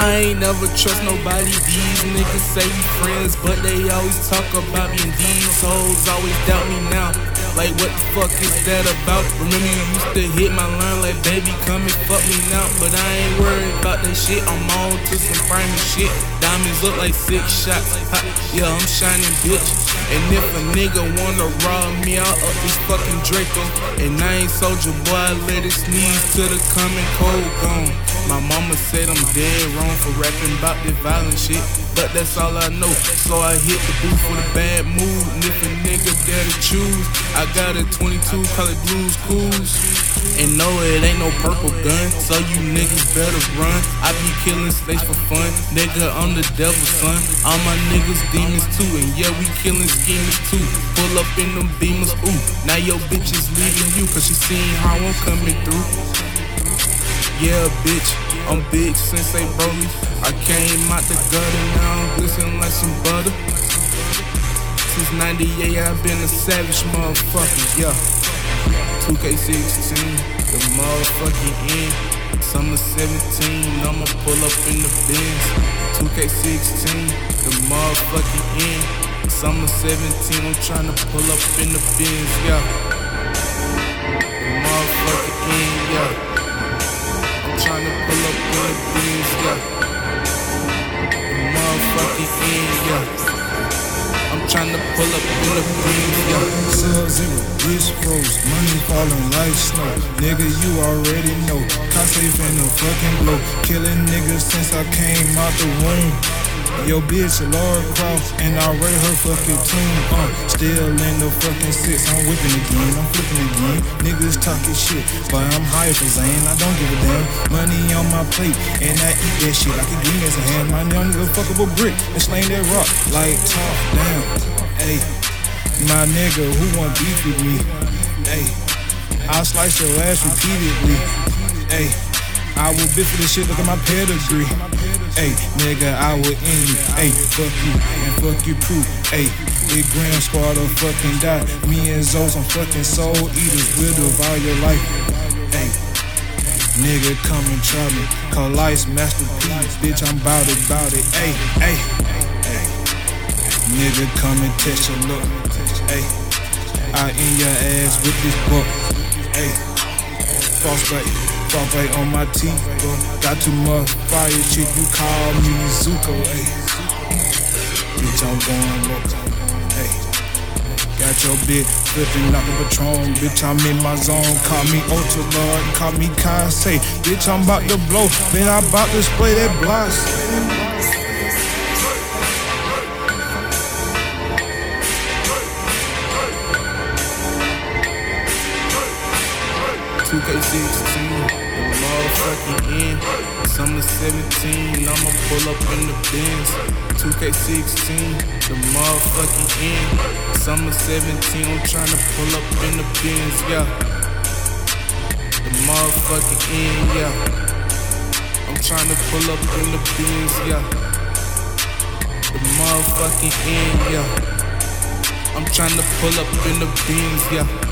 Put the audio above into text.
I ain't never trust nobody. These niggas say we friends, but they always talk about me. And these hoes always doubt me now. Like what the fuck is that about? Remember you used to hit my line like baby come and fuck me now, but I ain't worried about that shit. I'm on to some prime shit. Diamonds look like six shots. Ha, yeah, I'm shining bitch. And if a nigga wanna rob me, I'll up this fucking Draco. And I ain't soldier boy, I let it sneeze to the coming cold gone. My mama said I'm dead wrong for rapping about this violent shit. But that's all I know. So I hit the booth with a bad mood. And if a nigga dare to choose, I got a 22, call it Blues Clues. And no, it ain't no purple gun, so you niggas better run. I be killing slaves for fun, nigga, I'm the devil's son. All my niggas demons too, and yeah, we killing schemers too. Pull up in them beamers, ooh. Now your bitch is leaving you, cause she seen how I'm coming through. Yeah, bitch, I'm big since they broke me. I came out the gutter, now I'm glistening like some butter. Since 98, I've been a savage motherfucker, yeah. 2K16, the motherfucking end. Summer 17, I'ma pull up in the Benz. 2K16, the motherfucking end. Summer 17, I'm tryna pull up in the Benz, yeah. The motherfucking end, yeah. I'm tryna pull up in the Benz, yeah. The motherfucking end, yeah. I'm tryna pull up in the Benz, yeah. Sub zero, wrist froze, money falling like snow. Nigga, you already know. Safe in the fucking blow. Killing niggas since I came out the womb. Yo, bitch, Laura Croft, and I rate her fucking tune. Uh, still in the fucking six, I'm whipping again, I'm flipping again. Niggas talking shit, but I'm higher for Zane, I don't give a damn. Money on my plate, and I eat that shit like a green as a hand. My young nigga fuck up a brick and slang that rock like top down. Hey, my nigga, who want beef with me? Hey, I'll slice your ass repeatedly. Hey, I will bitch for this shit, look at my pedigree. Hey, nigga, I will end you. Hey, fuck you and fuck you proof. Hey, big grand squad will fucking die. Me and Zoe, some fucking soul eaters. We'll devour your life. Hey, nigga, come and try me. Call life's masterpiece. Bitch, I'm bout it, bout it. Hey, hey, hey. Nigga, come and test your look. Hey, I in your ass with this book. Hey, frostbite, frostbite on my teeth, bro. Got too much fire shit, you call me Zuko. Hey, bitch, I'm going loco. Hey, got your bitch flipping like a patron. Bitch, I'm in my zone. Call me Ultra Lord, call me Kanye. Bitch, I'm about to blow. Man, I'm about to spray that blast. 2K16, the motherfucking end. Summer 17, I'ma pull up in the Benz. 2K16, the motherfucking end. Summer 17, I'm tryna pull up in the Benz, yeah. The motherfucking end, yeah. I'm tryna pull up in the Benz, yeah. The motherfucking end, yeah. I'm tryna pull up in the Benz, yeah.